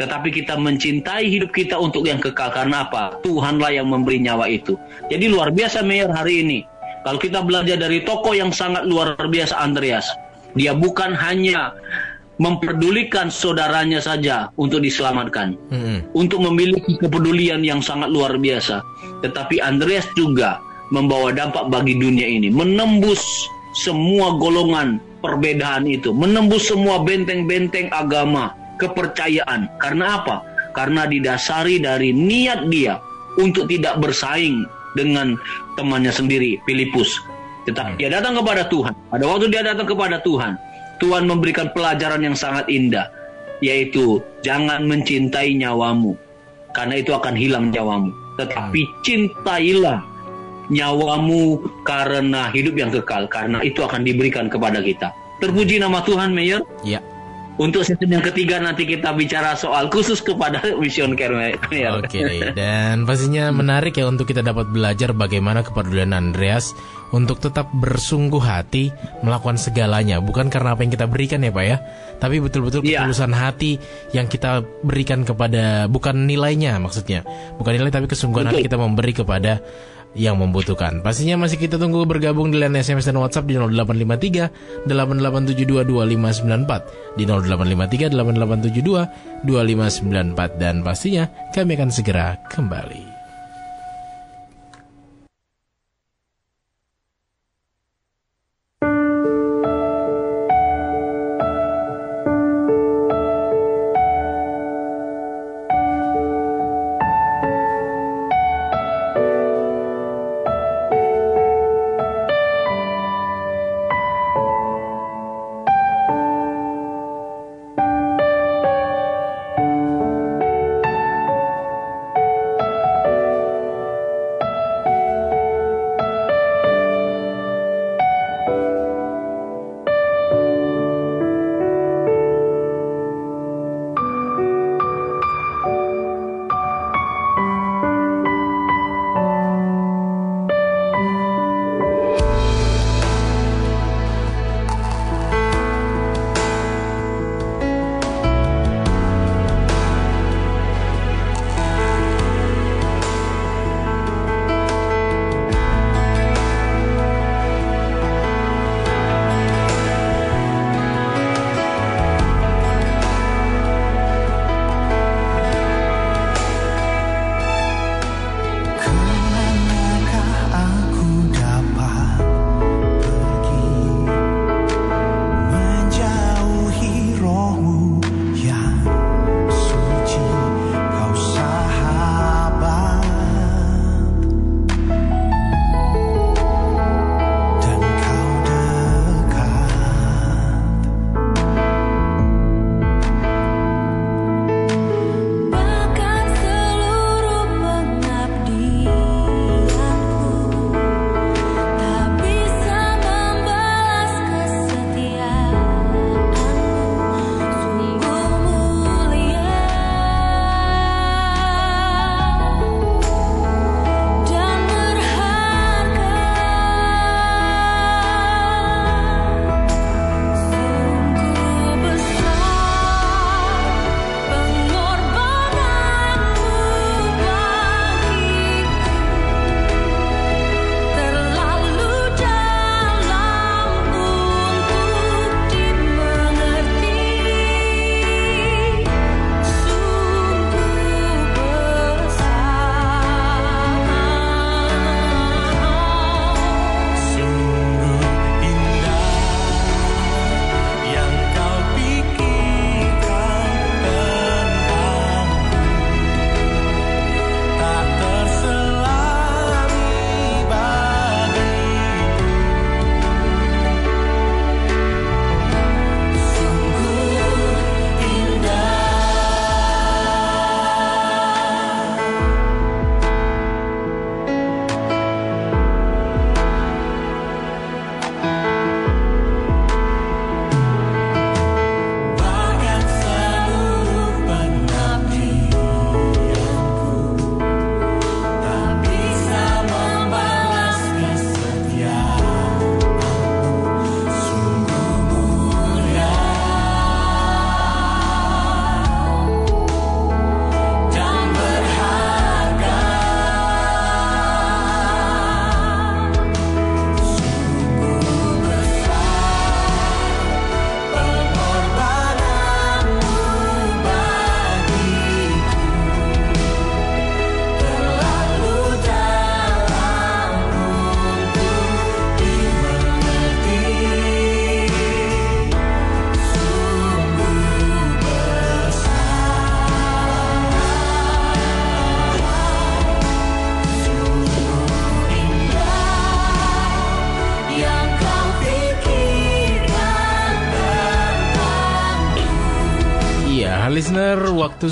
Tetapi kita mencintai hidup kita untuk yang kekal karena apa? Tuhanlah yang memberi nyawa itu. Jadi luar biasa Mayor hari ini. Kalau kita belajar dari tokoh yang sangat luar biasa Andreas, dia bukan hanya memperdulikan saudaranya saja untuk diselamatkan, hmm. untuk memiliki kepedulian yang sangat luar biasa, tetapi Andreas juga membawa dampak bagi dunia ini, menembus semua golongan perbedaan itu, menembus semua benteng-benteng agama, kepercayaan. Karena apa? Karena didasari dari niat dia untuk tidak bersaing dengan temannya sendiri, Filipus. Tetapi dia datang kepada Tuhan. Pada waktu dia datang kepada Tuhan, Tuhan memberikan pelajaran yang sangat indah, yaitu jangan mencintai nyawamu, karena itu akan hilang nyawamu. Tetapi cintailah nyawamu karena hidup yang kekal, karena itu akan diberikan kepada kita. Terpuji nama Tuhan, Mayor. Ya. Untuk season yang ketiga nanti kita bicara soal khusus kepada Mission Care. Oke, okay, dan pastinya menarik ya untuk kita dapat belajar bagaimana kepedulian Andreas untuk tetap bersungguh hati melakukan segalanya, bukan karena apa yang kita berikan ya Pak ya, tapi betul-betul yeah. ketulusan hati yang kita berikan kepada bukan nilainya maksudnya, bukan nilai tapi kesungguhan hati kita memberi kepada yang membutuhkan. Pastinya masih kita tunggu bergabung di line SMS dan WhatsApp di 0853 8872 2594 di 0853 8872 2594 dan pastinya kami akan segera kembali.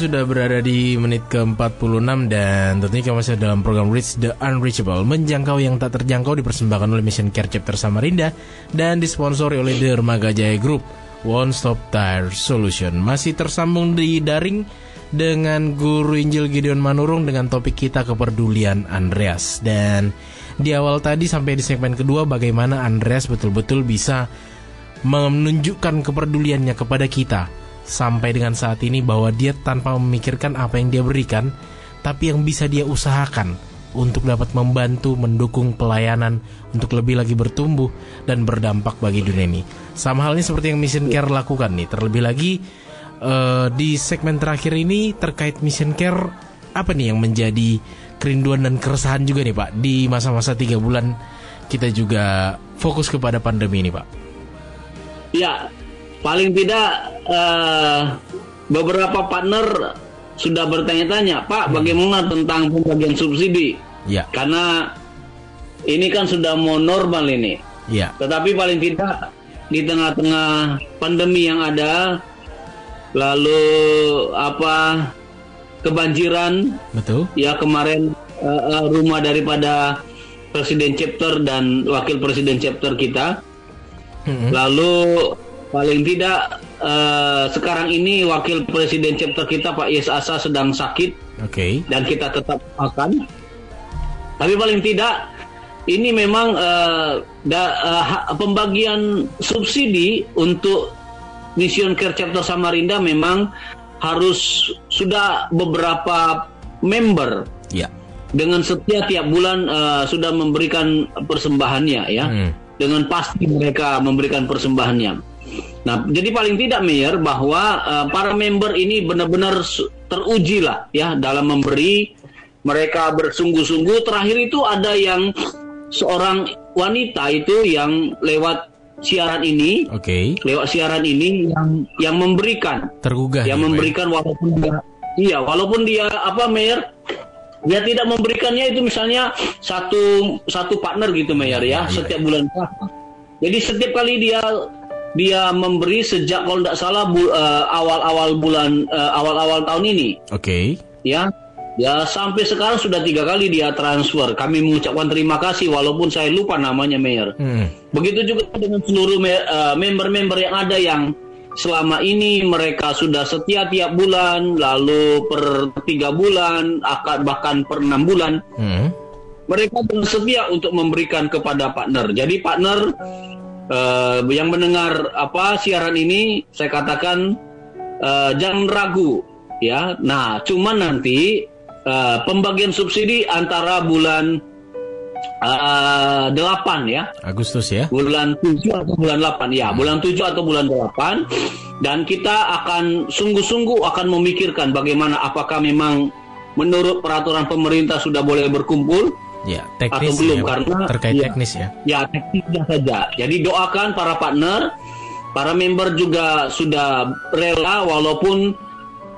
Sudah berada di menit ke-46 dan tentunya kita masih dalam program Reach the Unreachable Menjangkau yang tak terjangkau dipersembahkan oleh Mission Care Chapter Samarinda Dan disponsori oleh Dermaga Jaya Group One Stop Tire Solution. Masih tersambung di daring dengan Guru Injil Gideon Manurung dengan topik kita kepedulian Andreas. Dan di awal tadi sampai di segmen kedua bagaimana Andreas betul-betul bisa menunjukkan kepeduliannya kepada kita sampai dengan saat ini bahwa dia tanpa memikirkan apa yang dia berikan, tapi yang bisa dia usahakan untuk dapat membantu mendukung pelayanan untuk lebih lagi bertumbuh dan berdampak bagi dunia ini. Sama halnya seperti yang Mission Care lakukan nih. Terlebih lagi uh, di segmen terakhir ini terkait Mission Care apa nih yang menjadi kerinduan dan keresahan juga nih Pak di masa-masa tiga bulan kita juga fokus kepada pandemi ini Pak. Ya, paling tidak uh, beberapa partner sudah bertanya-tanya, Pak, hmm. bagaimana tentang pembagian subsidi? Ya. Karena ini kan sudah mau normal ini. Ya. Tetapi paling tidak di tengah-tengah pandemi yang ada, lalu apa kebanjiran? Betul. Ya kemarin uh, rumah daripada Presiden Chapter dan Wakil Presiden Chapter kita. Hmm. Lalu paling tidak uh, sekarang ini wakil presiden chapter kita Pak Yes Asa sedang sakit. Oke. Okay. Dan kita tetap akan. Tapi paling tidak ini memang uh, da, uh, pembagian subsidi untuk Mission Care Chapter Samarinda memang harus sudah beberapa member ya. dengan setiap tiap bulan uh, sudah memberikan persembahannya ya hmm. dengan pasti mereka memberikan persembahannya Nah, jadi paling tidak Mayor bahwa uh, para member ini benar-benar teruji lah ya dalam memberi mereka bersungguh-sungguh. Terakhir itu ada yang seorang wanita itu yang lewat siaran ini, oke, okay. lewat siaran ini yang yang memberikan, tergugah, yang memberikan walaupun dia, iya, walaupun dia apa Mayor, dia tidak memberikannya itu misalnya satu satu partner gitu Mayor ya, ya, ya setiap bulan. Jadi setiap kali dia dia memberi sejak kalau tidak salah uh, awal-awal bulan uh, awal-awal tahun ini. Oke. Okay. Ya, ya sampai sekarang sudah tiga kali dia transfer. Kami mengucapkan terima kasih walaupun saya lupa namanya Mayor. Hmm. Begitu juga dengan seluruh uh, member-member yang ada yang selama ini mereka sudah setia tiap bulan, lalu per tiga bulan, akan bahkan per enam bulan. Hmm. Mereka bersedia untuk memberikan kepada partner. Jadi partner uh, yang mendengar apa siaran ini saya katakan uh, jangan ragu ya. Nah, cuman nanti uh, pembagian subsidi antara bulan uh, 8 ya. Agustus ya. Bulan 7 atau bulan 8 ya, bulan 7 atau bulan 8 dan kita akan sungguh-sungguh akan memikirkan bagaimana apakah memang menurut peraturan pemerintah sudah boleh berkumpul Ya, teknis atau belum ya, karena terkait ya, teknis ya. Ya, teknisnya saja. Jadi doakan para partner, para member juga sudah rela walaupun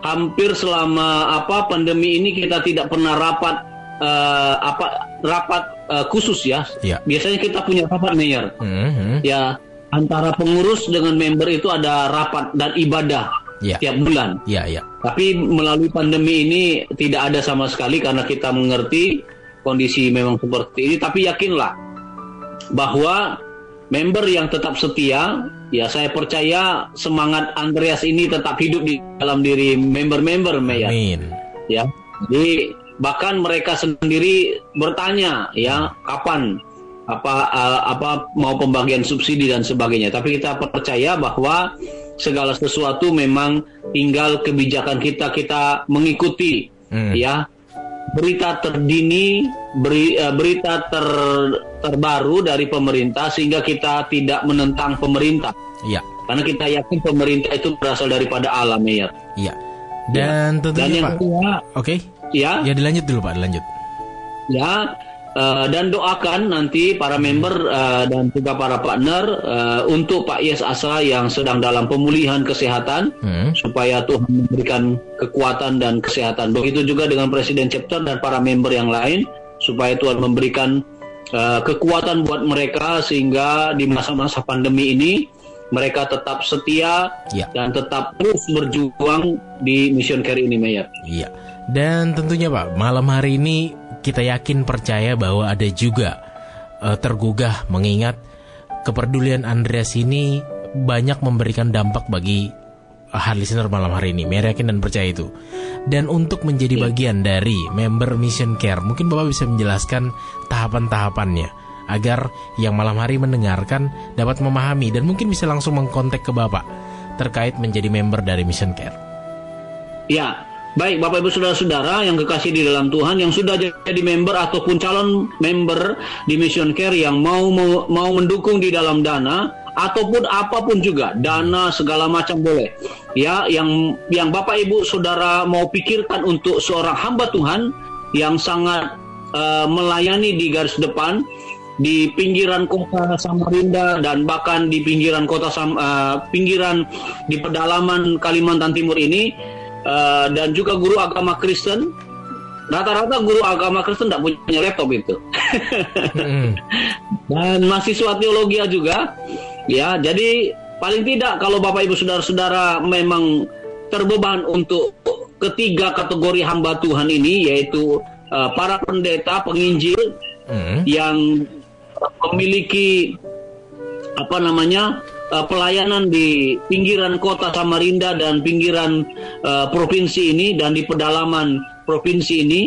hampir selama apa pandemi ini kita tidak pernah rapat uh, apa rapat uh, khusus ya. ya. Biasanya kita punya rapat mayor. Mm-hmm. Ya, antara pengurus dengan member itu ada rapat dan ibadah ya. tiap bulan. Ya, ya. Tapi melalui pandemi ini tidak ada sama sekali karena kita mengerti kondisi memang seperti ini tapi yakinlah bahwa member yang tetap setia ya saya percaya semangat Andreas ini tetap hidup di dalam diri member-member ya. Amin. Ya. Jadi bahkan mereka sendiri bertanya ya kapan apa uh, apa mau pembagian subsidi dan sebagainya. Tapi kita percaya bahwa segala sesuatu memang tinggal kebijakan kita kita mengikuti hmm. ya berita terdini, beri, uh, berita ter, terbaru dari pemerintah sehingga kita tidak menentang pemerintah. Iya. Karena kita yakin pemerintah itu berasal daripada alam ya. Iya. Dan ya. tentunya Dan yang Pak. Kedua, Oke. Okay. Ya. Ya dilanjut dulu Pak, dilanjut. Ya, Uh, dan doakan nanti para member uh, dan juga para partner uh, untuk Pak Yes Asa yang sedang dalam pemulihan kesehatan hmm. supaya Tuhan memberikan kekuatan dan kesehatan. Begitu juga dengan Presiden Chapter dan para member yang lain supaya Tuhan memberikan uh, kekuatan buat mereka sehingga di masa-masa pandemi ini mereka tetap setia Ya. dan tetap terus berjuang di Mission Care ini, Mayor. Iya. Dan tentunya Pak, malam hari ini kita yakin percaya bahwa ada juga eh, tergugah mengingat kepedulian Andreas ini banyak memberikan dampak bagi hard listener malam hari ini. Mary yakin dan percaya itu. Dan untuk menjadi bagian dari member Mission Care, mungkin Bapak bisa menjelaskan tahapan-tahapannya agar yang malam hari mendengarkan dapat memahami dan mungkin bisa langsung mengkontak ke Bapak terkait menjadi member dari Mission Care. Ya, baik Bapak Ibu Saudara-saudara yang kekasih di dalam Tuhan yang sudah jadi member ataupun calon member di Mission Care yang mau mau, mau mendukung di dalam dana ataupun apa pun juga, dana segala macam boleh. Ya, yang yang Bapak Ibu Saudara mau pikirkan untuk seorang hamba Tuhan yang sangat eh, melayani di garis depan di pinggiran kota Samarinda dan bahkan di pinggiran kota Sam, eh, pinggiran di pedalaman Kalimantan Timur ini eh, dan juga guru agama Kristen rata-rata guru agama Kristen tidak punya laptop itu Mm-mm. dan mahasiswa teologi juga ya jadi paling tidak kalau Bapak Ibu Saudara-saudara memang terbeban untuk ketiga kategori hamba Tuhan ini yaitu eh, para pendeta penginjil Mm. yang memiliki apa namanya eh, pelayanan di pinggiran kota Samarinda dan pinggiran eh, provinsi ini dan di pedalaman provinsi ini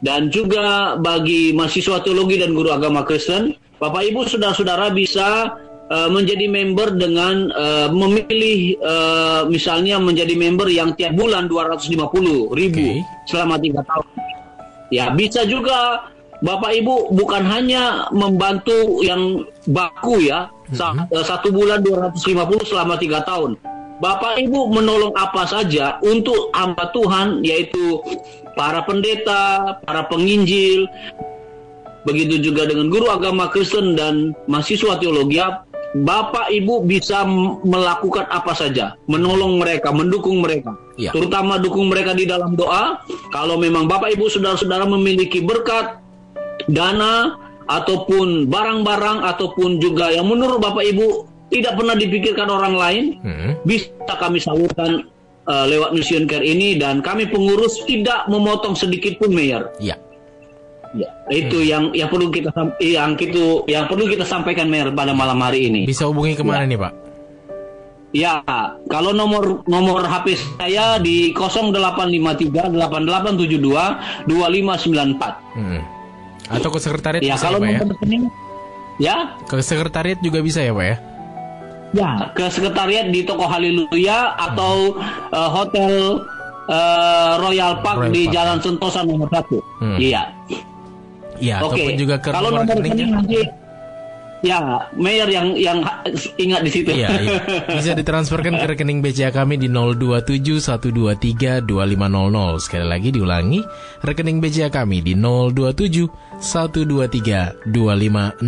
dan juga bagi mahasiswa teologi dan guru agama Kristen Bapak Ibu saudara-saudara bisa eh, menjadi member dengan eh, memilih eh, misalnya menjadi member yang tiap bulan 250 ribu Oke. selama tiga tahun Ya, bisa juga Bapak Ibu bukan hanya membantu yang baku ya, sa- eh, satu bulan 250 selama tiga tahun. Bapak Ibu menolong apa saja untuk hamba Tuhan, yaitu para pendeta, para penginjil, begitu juga dengan guru agama Kristen dan mahasiswa teologi. Bapak Ibu bisa melakukan apa saja, menolong mereka, mendukung mereka Ya. terutama dukung mereka di dalam doa. Kalau memang Bapak Ibu saudara-saudara memiliki berkat, dana ataupun barang-barang ataupun juga yang menurut Bapak Ibu tidak pernah dipikirkan orang lain, Mm. bisa kami salurkan uh, lewat Mission Care ini dan kami pengurus tidak memotong sedikit pun Mayor. Ya. Ya, itu yang yang perlu kita yang itu yang perlu kita sampaikan Mayor pada malam hari ini. Bisa hubungi ke mana nih Pak? Ya, kalau nomor nomor HP saya di 0853 8872 2594. Mm. Atau ke sekretariat Ya, bisa kalau ya Pak ya? ya, Ke sekretariat juga bisa ya Pak ya? ya ke sekretariat di Toko Haleluya atau eh, Hotel eh, Royal Park Royal di Park, Jalan Sentosa nomor satu. Hmm. Iya. Iya, Oke. ataupun juga ke Kalau nomor rekeningnya. rekening nanti Ya, Mayor yang yang ingat di situ. Iya, iya. Bisa ditransferkan ke rekening BCA kami di 027-123-2500. Sekali lagi diulangi, rekening BCA kami di 027-123-2500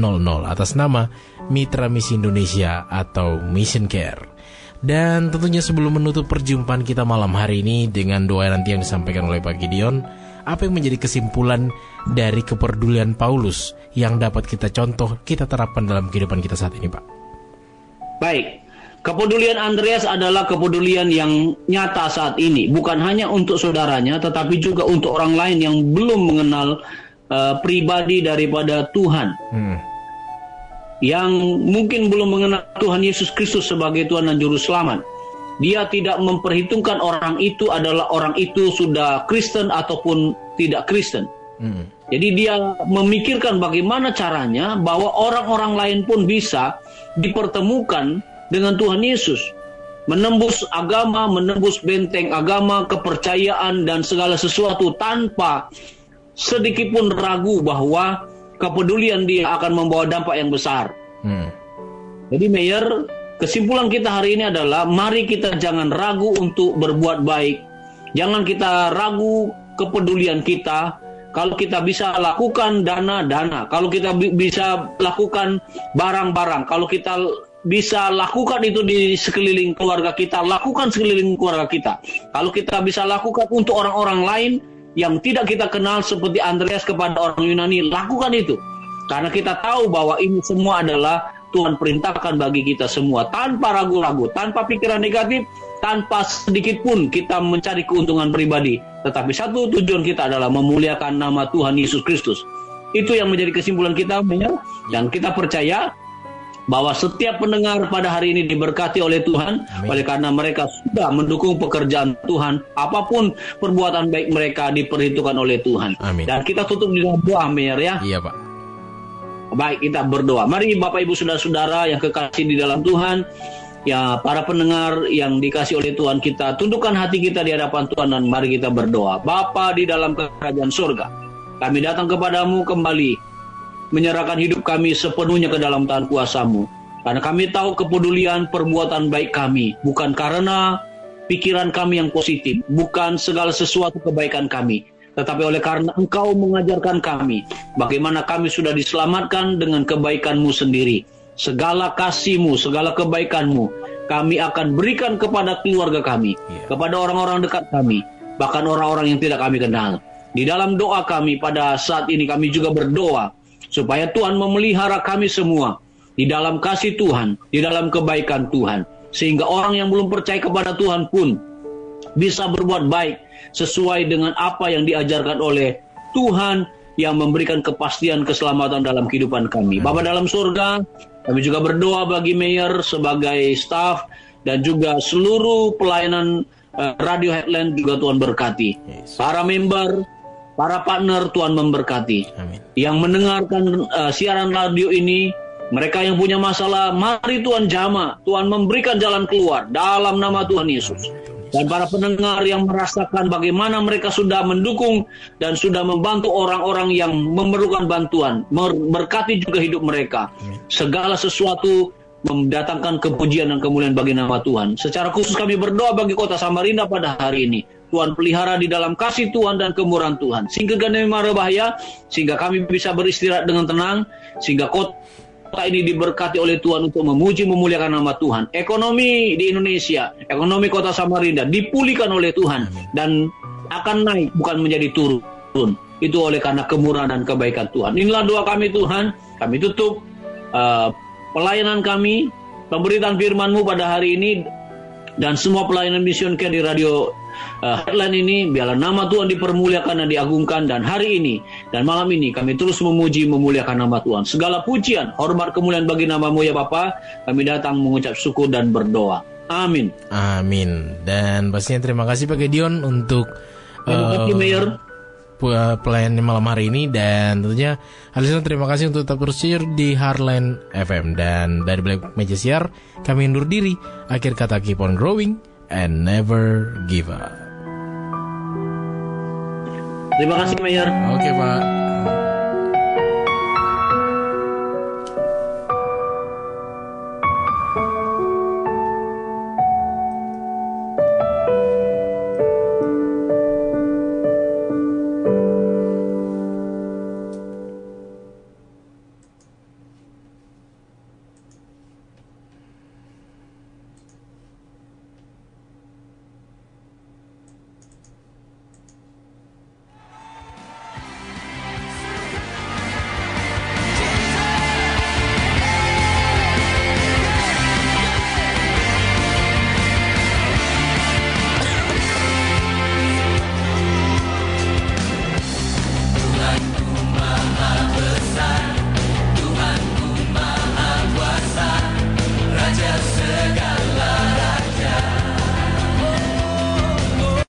atas nama Mitra Misi Indonesia atau Mission Care. Dan tentunya sebelum menutup perjumpaan kita malam hari ini dengan doa nanti yang disampaikan oleh Pak Gideon, apa yang menjadi kesimpulan dari kepedulian Paulus yang dapat kita contoh, kita terapkan dalam kehidupan kita saat ini, Pak? Baik. Kepedulian Andreas adalah kepedulian yang nyata saat ini, bukan hanya untuk saudaranya, tetapi juga untuk orang lain yang belum mengenal eh, pribadi daripada Tuhan, Hmm. yang mungkin belum mengenal Tuhan Yesus Kristus sebagai Tuhan dan Juru Selamat. Dia tidak memperhitungkan orang itu adalah orang itu sudah Kristen ataupun tidak Kristen. Hmm. Jadi dia memikirkan bagaimana caranya bahwa orang-orang lain pun bisa dipertemukan dengan Tuhan Yesus. Menembus agama, menembus benteng agama, kepercayaan dan segala sesuatu tanpa sedikit pun ragu bahwa kepedulian dia akan membawa dampak yang besar. Hmm. Jadi Mayor, kesimpulan kita hari ini adalah mari kita jangan ragu untuk berbuat baik. Jangan kita ragu kepedulian kita. Kalau kita bisa lakukan dana-dana, kalau kita bi- bisa lakukan barang-barang, kalau kita bisa lakukan itu di sekeliling keluarga kita, lakukan sekeliling keluarga kita. Kalau kita bisa lakukan untuk orang-orang lain yang tidak kita kenal seperti Andreas kepada orang Yunani, lakukan itu. Karena kita tahu bahwa ini semua adalah Tuhan perintahkan bagi kita semua tanpa ragu-ragu, tanpa pikiran negatif, tanpa sedikit pun kita mencari keuntungan pribadi. Tetapi satu tujuan kita adalah memuliakan nama Tuhan Yesus Kristus. Itu yang menjadi kesimpulan kita, ya. dan kita percaya bahwa setiap pendengar pada hari ini diberkati oleh Tuhan Amin. oleh karena mereka sudah mendukung pekerjaan Tuhan apa pun perbuatan baik mereka diperhitungkan oleh Tuhan Amin. dan kita tutup di dalam doa Mayor ya iya Pak Baik, kita berdoa. Mari Bapak Ibu Saudara-saudara yang kekasih di dalam Tuhan, ya para pendengar yang dikasih oleh Tuhan kita, tundukkan hati kita di hadapan Tuhan dan mari kita berdoa. Bapa di dalam kerajaan surga, kami datang kepadamu kembali, menyerahkan hidup kami sepenuhnya ke dalam tangan kuasamu. Karena kami tahu kepedulian perbuatan baik kami, bukan karena pikiran kami yang positif, bukan segala sesuatu kebaikan kami, tetapi oleh karena engkau mengajarkan kami bagaimana kami sudah diselamatkan dengan kebaikanmu sendiri. Segala kasihmu, segala kebaikanmu kami akan berikan kepada keluarga kami, yeah. kepada orang-orang dekat kami, bahkan orang-orang yang tidak kami kenal. Di dalam doa kami pada saat ini kami juga berdoa supaya Tuhan memelihara kami semua di dalam kasih Tuhan, di dalam kebaikan Tuhan. Sehingga orang yang belum percaya kepada Tuhan pun bisa berbuat baik sesuai dengan apa yang diajarkan oleh Tuhan yang memberikan kepastian keselamatan dalam kehidupan kami. Bapak dalam surga, kami juga berdoa bagi Mayor sebagai staff dan juga seluruh pelayanan uh, Radio Headland juga Tuhan berkati. Para member, para partner Tuhan memberkati. Amin. Yang mendengarkan uh, siaran radio ini, mereka yang punya masalah, mari Tuhan jama, Tuhan memberikan jalan keluar dalam nama Tuhan Yesus dan para pendengar yang merasakan bagaimana mereka sudah mendukung dan sudah membantu orang-orang yang memerlukan bantuan, berkati juga hidup mereka. Segala sesuatu mendatangkan kepujian dan kemuliaan bagi nama Tuhan. Secara khusus kami berdoa bagi kota Samarinda pada hari ini. Tuhan pelihara di dalam kasih Tuhan dan kemurahan Tuhan. Sehingga kami mara bahaya, sehingga kami bisa beristirahat dengan tenang, sehingga kota kota ini diberkati oleh Tuhan untuk memuji memuliakan nama Tuhan. Ekonomi di Indonesia, ekonomi kota Samarinda dipulihkan oleh Tuhan dan akan naik bukan menjadi turun. Itu oleh karena kemurahan dan kebaikan Tuhan. Inilah doa kami Tuhan. Kami tutup uh, pelayanan kami, pemberitaan firman-Mu pada hari ini dan semua pelayanan mission care di radio uh, headline ini biarlah nama Tuhan dipermuliakan dan diagungkan dan hari ini dan malam ini kami terus memuji memuliakan nama Tuhan. Segala pujian, hormat kemuliaan bagi namamu ya Bapa. Kami datang mengucap syukur dan berdoa. Amin. Amin. Dan pastinya terima kasih Pak Gideon untuk Terima kasih uh, Mayor pelayan malam hari ini dan tentunya Alisa terima kasih untuk tetap bersir di Hardline FM dan dari balik meja siar kami undur diri akhir kata keep on growing and never give up. Terima kasih Mayor. Oke Pak.